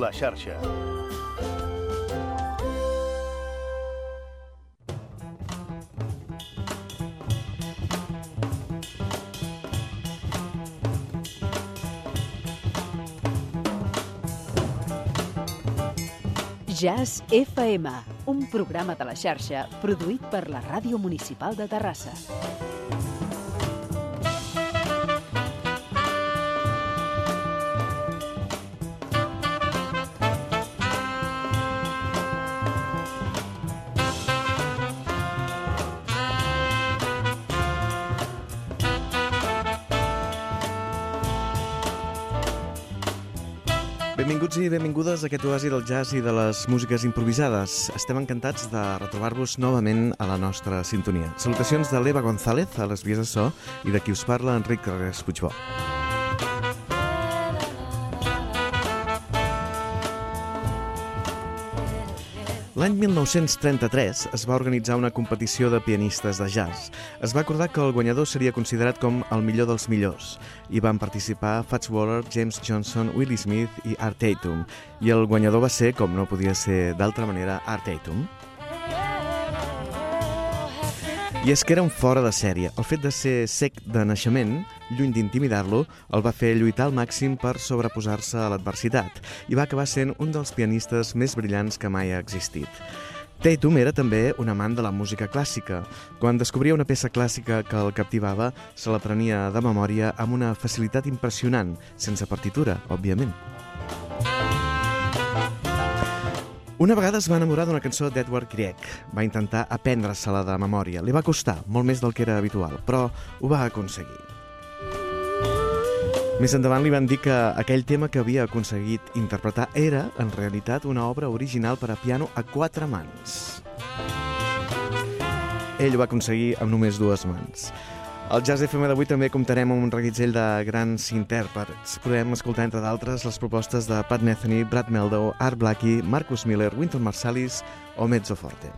La xarxa. Jazz FM, un programa de la xarxa produït per la Ràdio Municipal de Terrassa. Benvingudes a aquest oasi del jazz i de les músiques improvisades. Estem encantats de retrobar-vos novament a la nostra sintonia. Salutacions de l'Eva González a les vies de so i de qui us parla Enric Carreras Puigbó. L'any 1933 es va organitzar una competició de pianistes de jazz. Es va acordar que el guanyador seria considerat com el millor dels millors. Hi van participar Fats Waller, James Johnson, Willie Smith i Art Tatum. I el guanyador va ser, com no podia ser d'altra manera, Art Tatum. I és que era un fora de sèrie. El fet de ser sec de naixement, lluny d'intimidar-lo, el va fer lluitar al màxim per sobreposar-se a l'adversitat i va acabar sent un dels pianistes més brillants que mai ha existit. Tatum era també un amant de la música clàssica. Quan descobria una peça clàssica que el captivava, se la prenia de memòria amb una facilitat impressionant, sense partitura, òbviament. Una vegada es va enamorar d'una cançó d'Edward Grieg. Va intentar aprendre-se-la de memòria. Li va costar, molt més del que era habitual, però ho va aconseguir. Més endavant li van dir que aquell tema que havia aconseguit interpretar era, en realitat, una obra original per a piano a quatre mans. Ell ho va aconseguir amb només dues mans. Al Jazz FM d'avui també comptarem amb un reguitzell de grans intèrprets. Podem escoltar, entre d'altres, les propostes de Pat Metheny, Brad Meldow, Art Blakey, Marcus Miller, Winton Marsalis o Mezzo Forte.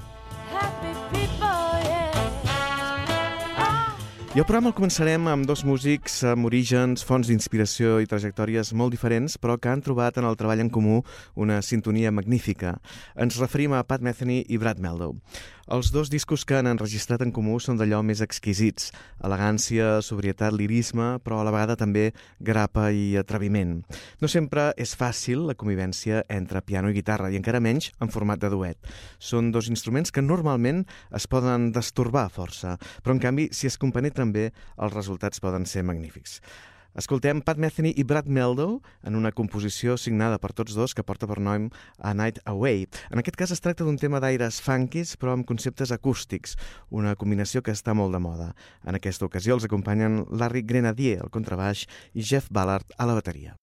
I el programa el començarem amb dos músics amb orígens, fonts d'inspiració i trajectòries molt diferents, però que han trobat en el treball en comú una sintonia magnífica. Ens referim a Pat Metheny i Brad Meldow. Els dos discos que han enregistrat en comú són d'allò més exquisits, elegància, sobrietat, lirisme, però a la vegada també grapa i atreviment. No sempre és fàcil la convivència entre piano i guitarra, i encara menys en format de duet. Són dos instruments que normalment es poden destorbar força, però en canvi, si es compenetren bé, els resultats poden ser magnífics. Escoltem Pat Metheny i Brad Meldow en una composició signada per tots dos que porta per nom A Night Away. En aquest cas es tracta d'un tema d'aires funkis però amb conceptes acústics, una combinació que està molt de moda. En aquesta ocasió els acompanyen Larry Grenadier al contrabaix i Jeff Ballard a la bateria.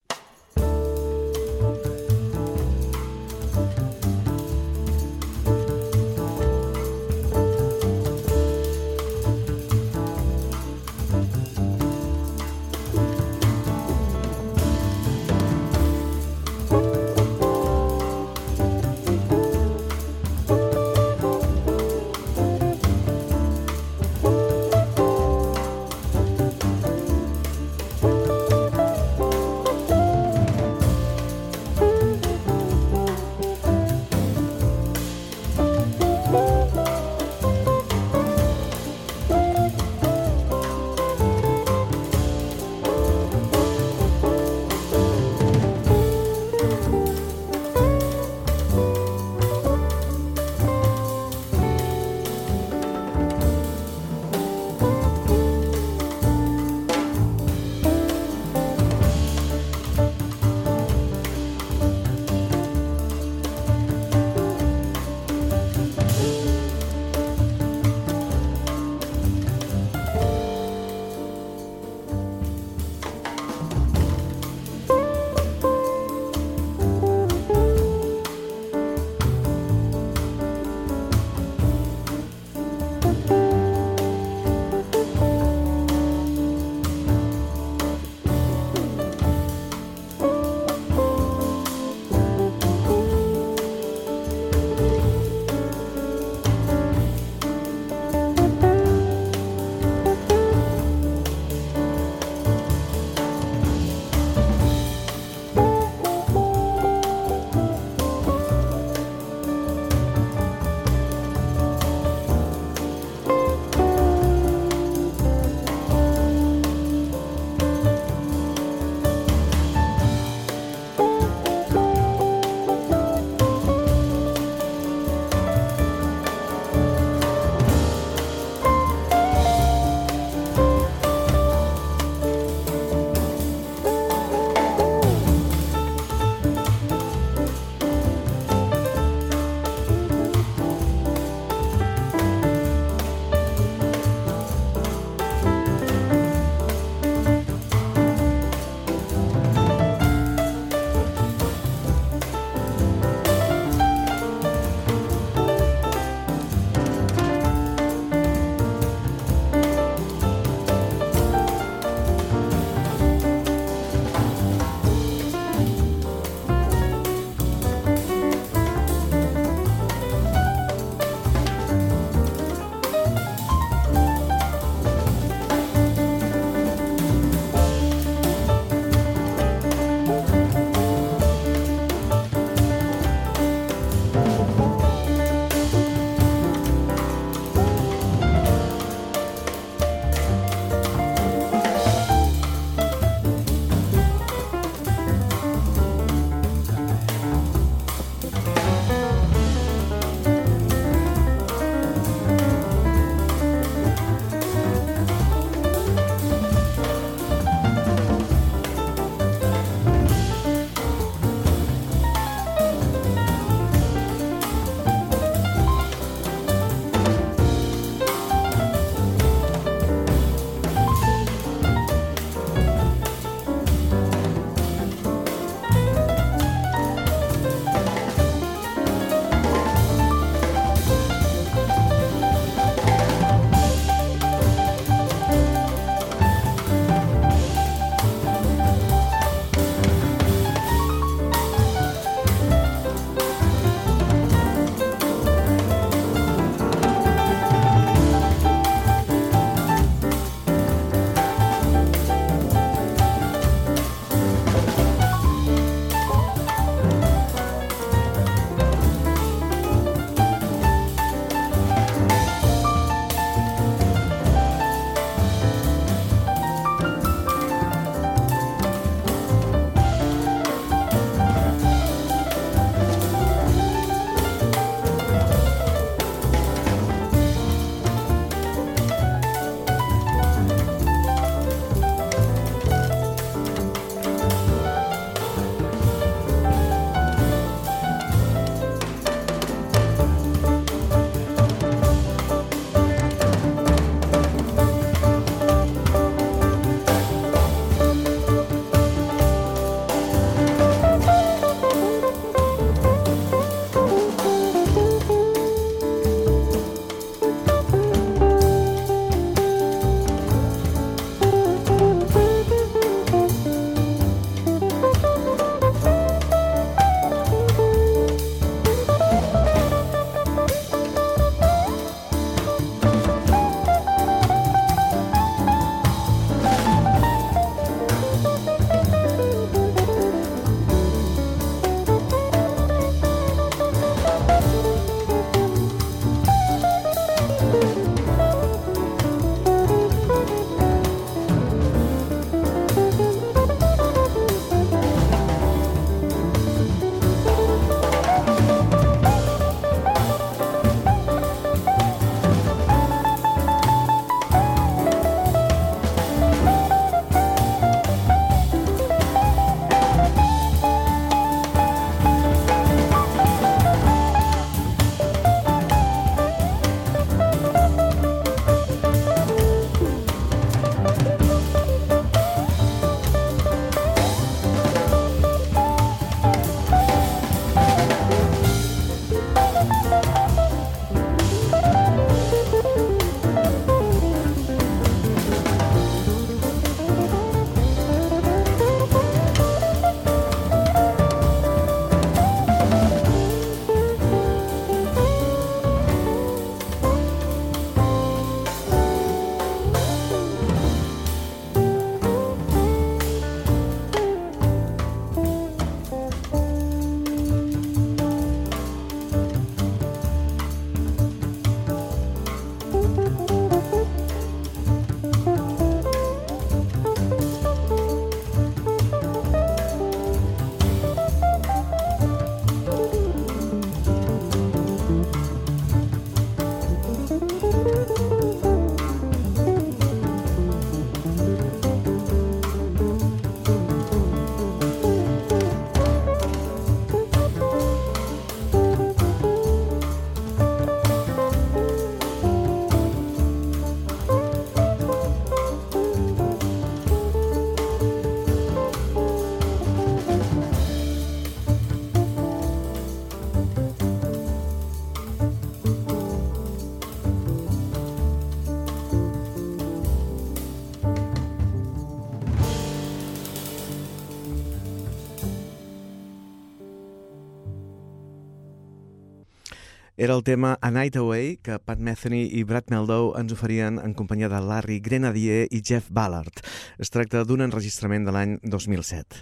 Era el tema A Night Away que Pat Metheny i Brad Meldow ens oferien en companyia de Larry Grenadier i Jeff Ballard. Es tracta d'un enregistrament de l'any 2007.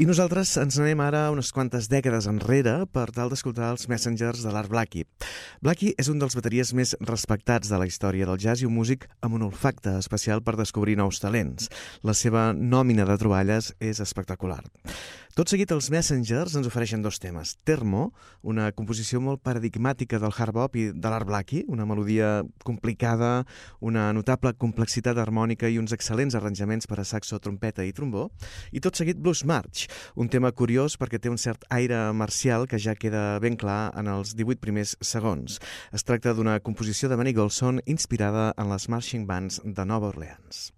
I nosaltres ens anem ara unes quantes dècades enrere per tal d'escoltar els Messengers de l'Art Blackie. Blackie és un dels bateries més respectats de la història del jazz i un músic amb un olfacte especial per descobrir nous talents. La seva nòmina de troballes és espectacular. Tot seguit, els Messengers ens ofereixen dos temes. Termo, una composició molt paradigmàtica del hard bop i de l'art blackie, una melodia complicada, una notable complexitat harmònica i uns excel·lents arranjaments per a saxo, trompeta i trombó. I tot seguit, Blues March, un tema curiós perquè té un cert aire marcial que ja queda ben clar en els 18 primers segons. Es tracta d'una composició de Manny Golson inspirada en les marching bands de Nova Orleans.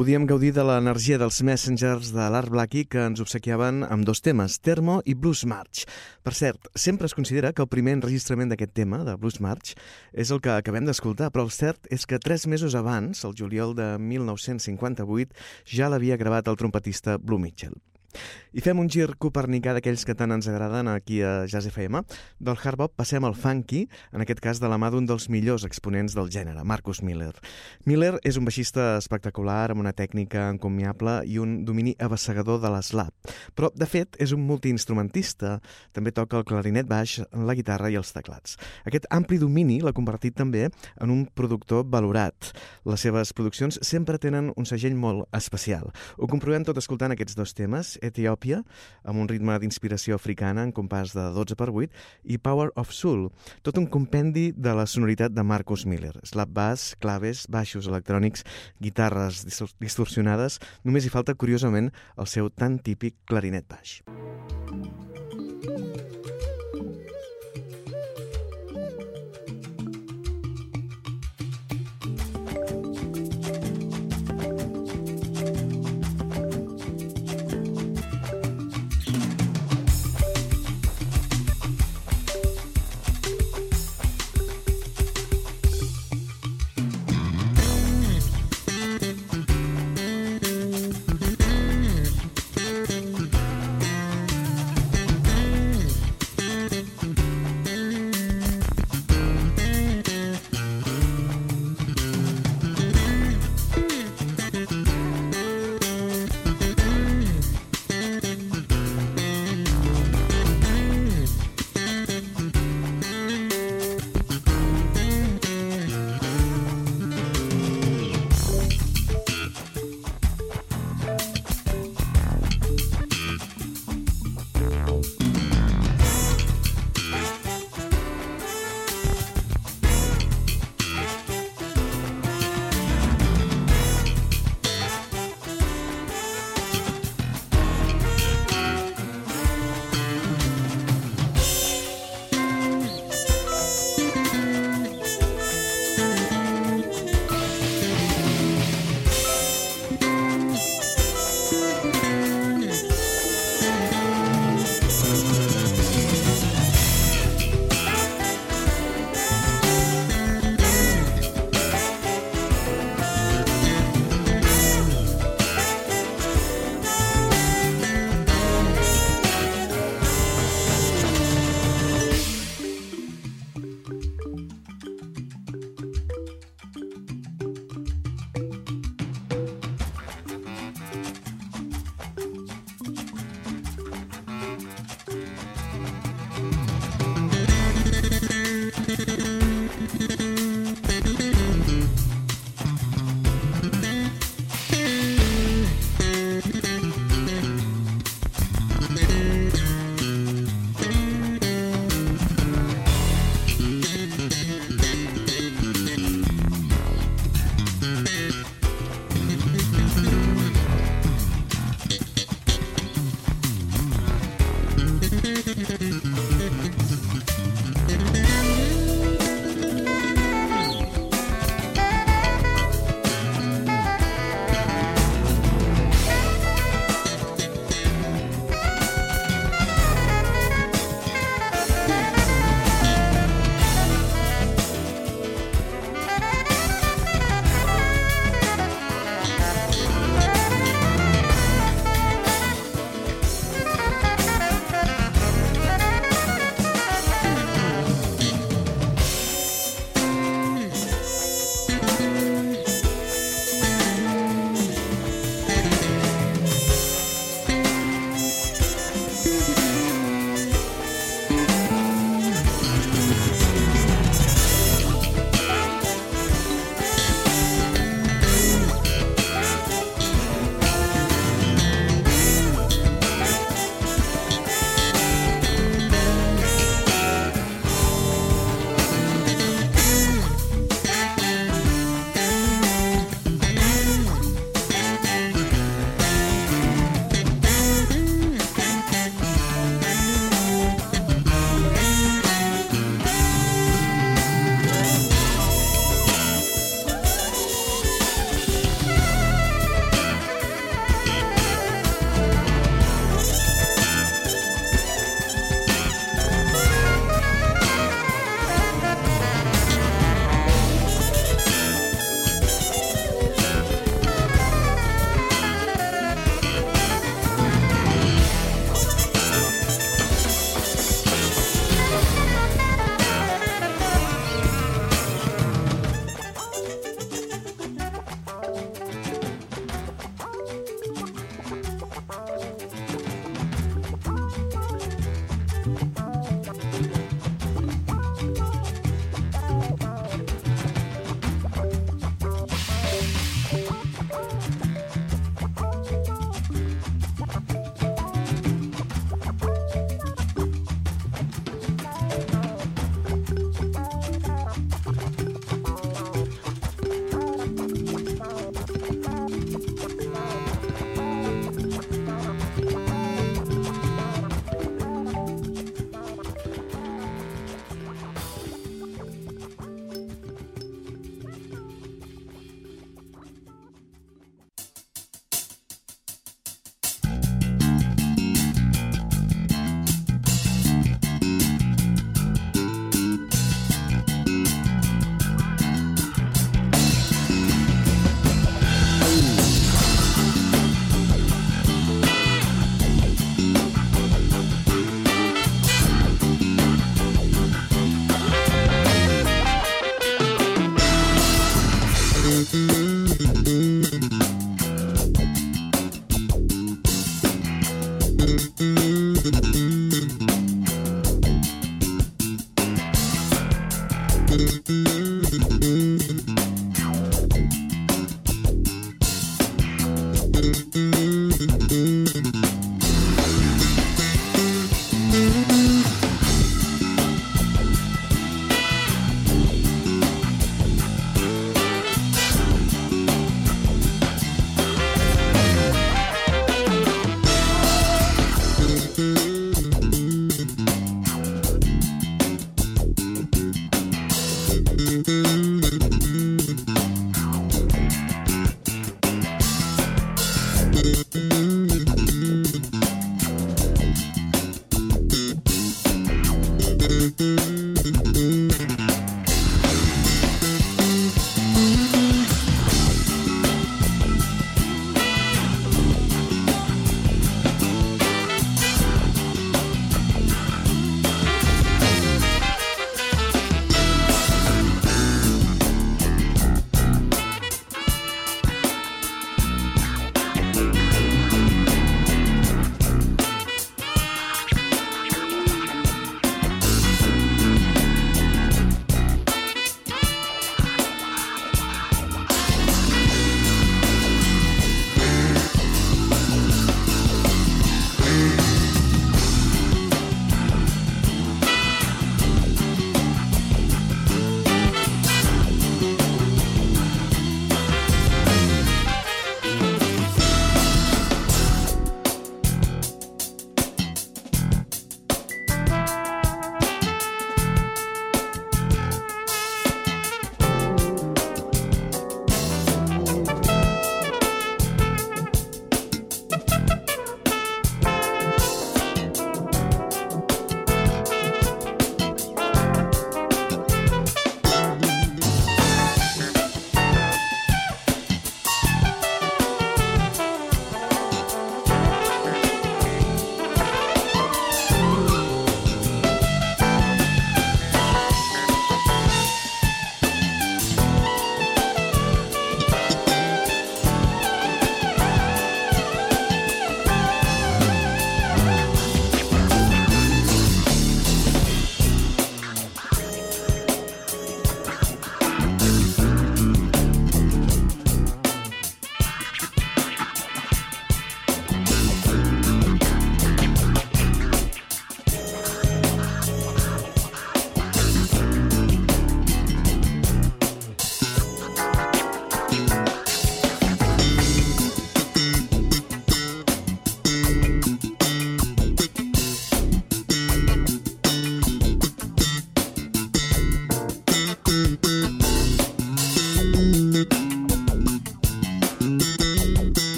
Podíem gaudir de l'energia dels Messengers de l'Art Blackie que ens obsequiaven amb dos temes, Termo i Blues March. Per cert, sempre es considera que el primer enregistrament d'aquest tema, de Blues March, és el que acabem d'escoltar, però el cert és que tres mesos abans, el juliol de 1958, ja l'havia gravat el trompetista Blue Mitchell. I fem un gir copernicà d'aquells que tant ens agraden aquí a Jazz FM. Del hard bop passem al funky, en aquest cas de la mà d'un dels millors exponents del gènere, Marcus Miller. Miller és un baixista espectacular, amb una tècnica encomiable i un domini abassegador de l'eslap. Però, de fet, és un multiinstrumentista. També toca el clarinet baix, la guitarra i els teclats. Aquest ampli domini l'ha convertit també en un productor valorat. Les seves produccions sempre tenen un segell molt especial. Ho comprovem tot escoltant aquests dos temes, Etiòpia, amb un ritme d'inspiració africana en compàs de 12 per 8, i Power of Soul, tot un compendi de la sonoritat de Marcus Miller. Slap bass, claves, baixos electrònics, guitarres distorsionades, només hi falta, curiosament, el seu tan típic clarinet baix.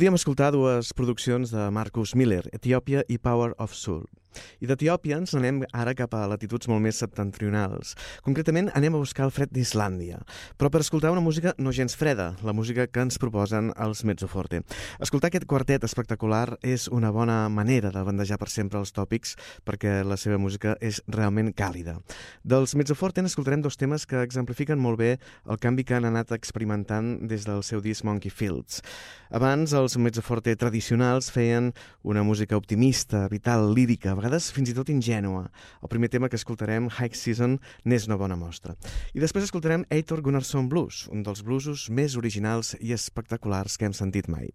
Podíem escoltar dues produccions de Marcus Miller, Etiòpia i Power of Soul. I d'Etiòpia ens anem ara cap a latituds molt més septentrionals. Concretament anem a buscar el fred d'Islàndia, però per escoltar una música no gens freda, la música que ens proposen els Mezzoforte. Escoltar aquest quartet espectacular és una bona manera de bandejar per sempre els tòpics perquè la seva música és realment càlida. Dels Mezzoforte n'escoltarem dos temes que exemplifiquen molt bé el canvi que han anat experimentant des del seu disc Monkey Fields. Abans, els Mezzoforte tradicionals feien una música optimista, vital, lírica, vegades fins i tot ingènua. El primer tema que escoltarem, High Season, n'és una bona mostra. I després escoltarem Eitor Gunnarsson Blues, un dels bluesos més originals i espectaculars que hem sentit mai.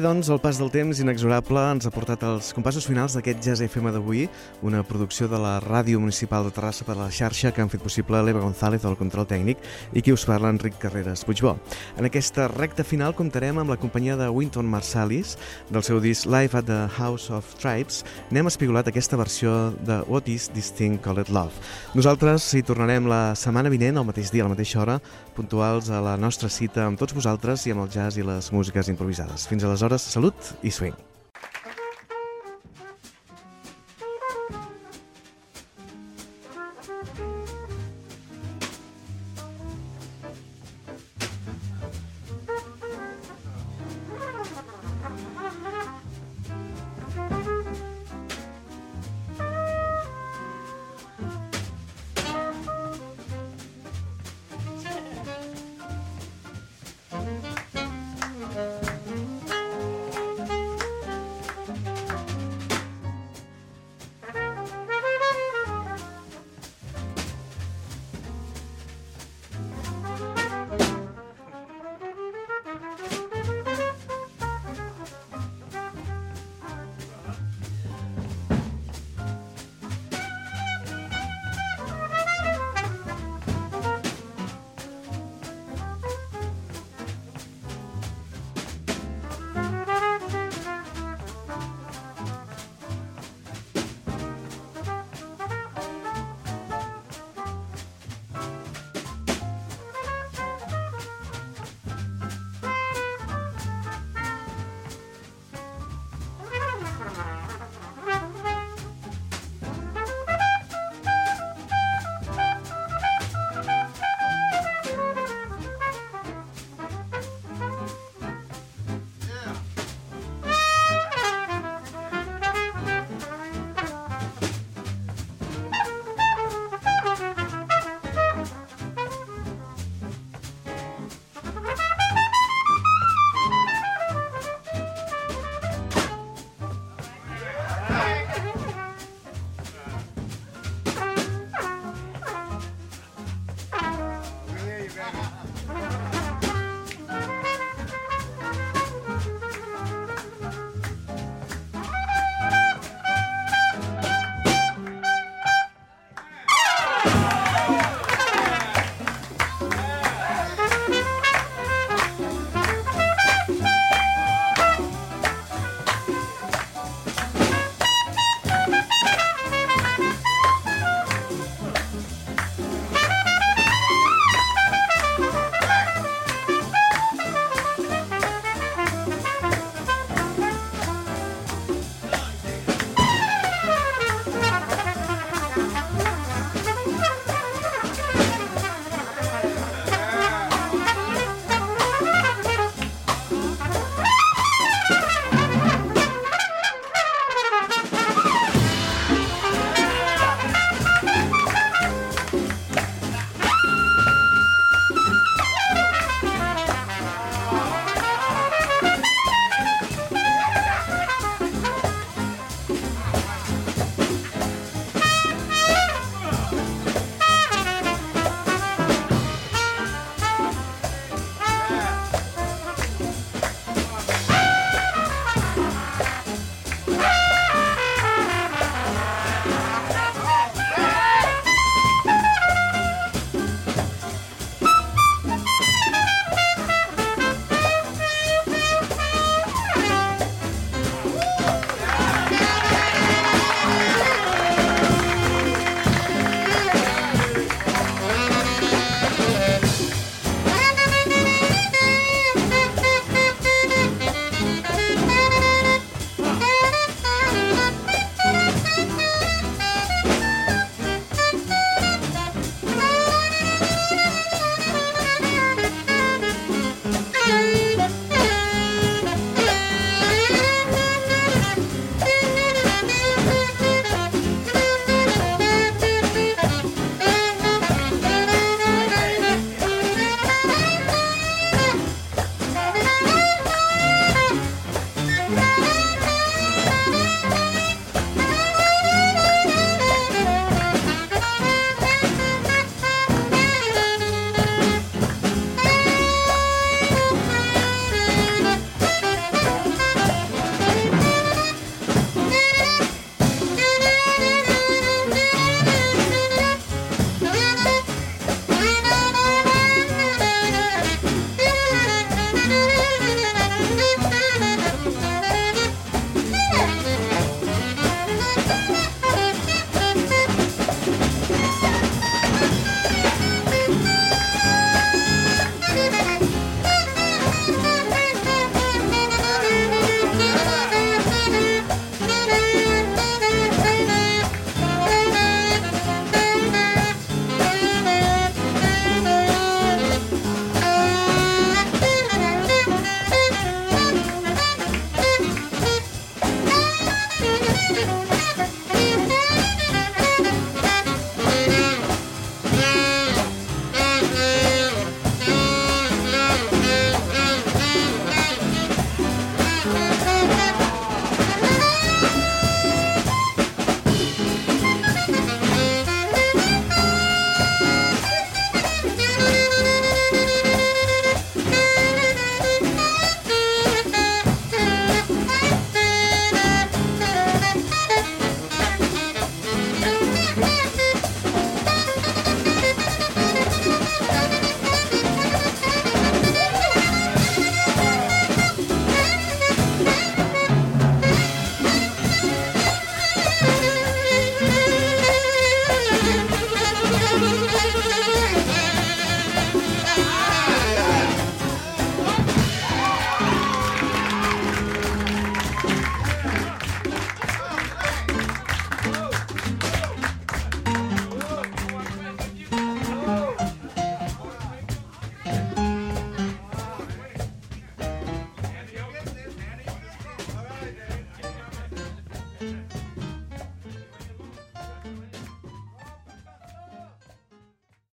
Doncs, el pas del temps inexorable ens ha portat als compassos finals d'aquest Jazz FM d'avui, una producció de la Ràdio Municipal de Terrassa per a la xarxa que han fet possible l'Eva González del control tècnic i qui us parla, Enric Carreras Puigbó. En aquesta recta final comptarem amb la companyia de Winton Marsalis del seu disc Live at the House of Tribes. N'hem espigolat aquesta versió de What is this thing called love. Nosaltres hi tornarem la setmana vinent, al mateix dia, a la mateixa hora, puntuals a la nostra cita amb tots vosaltres i amb el jazz i les músiques improvisades. Fins aleshores, salut i swing.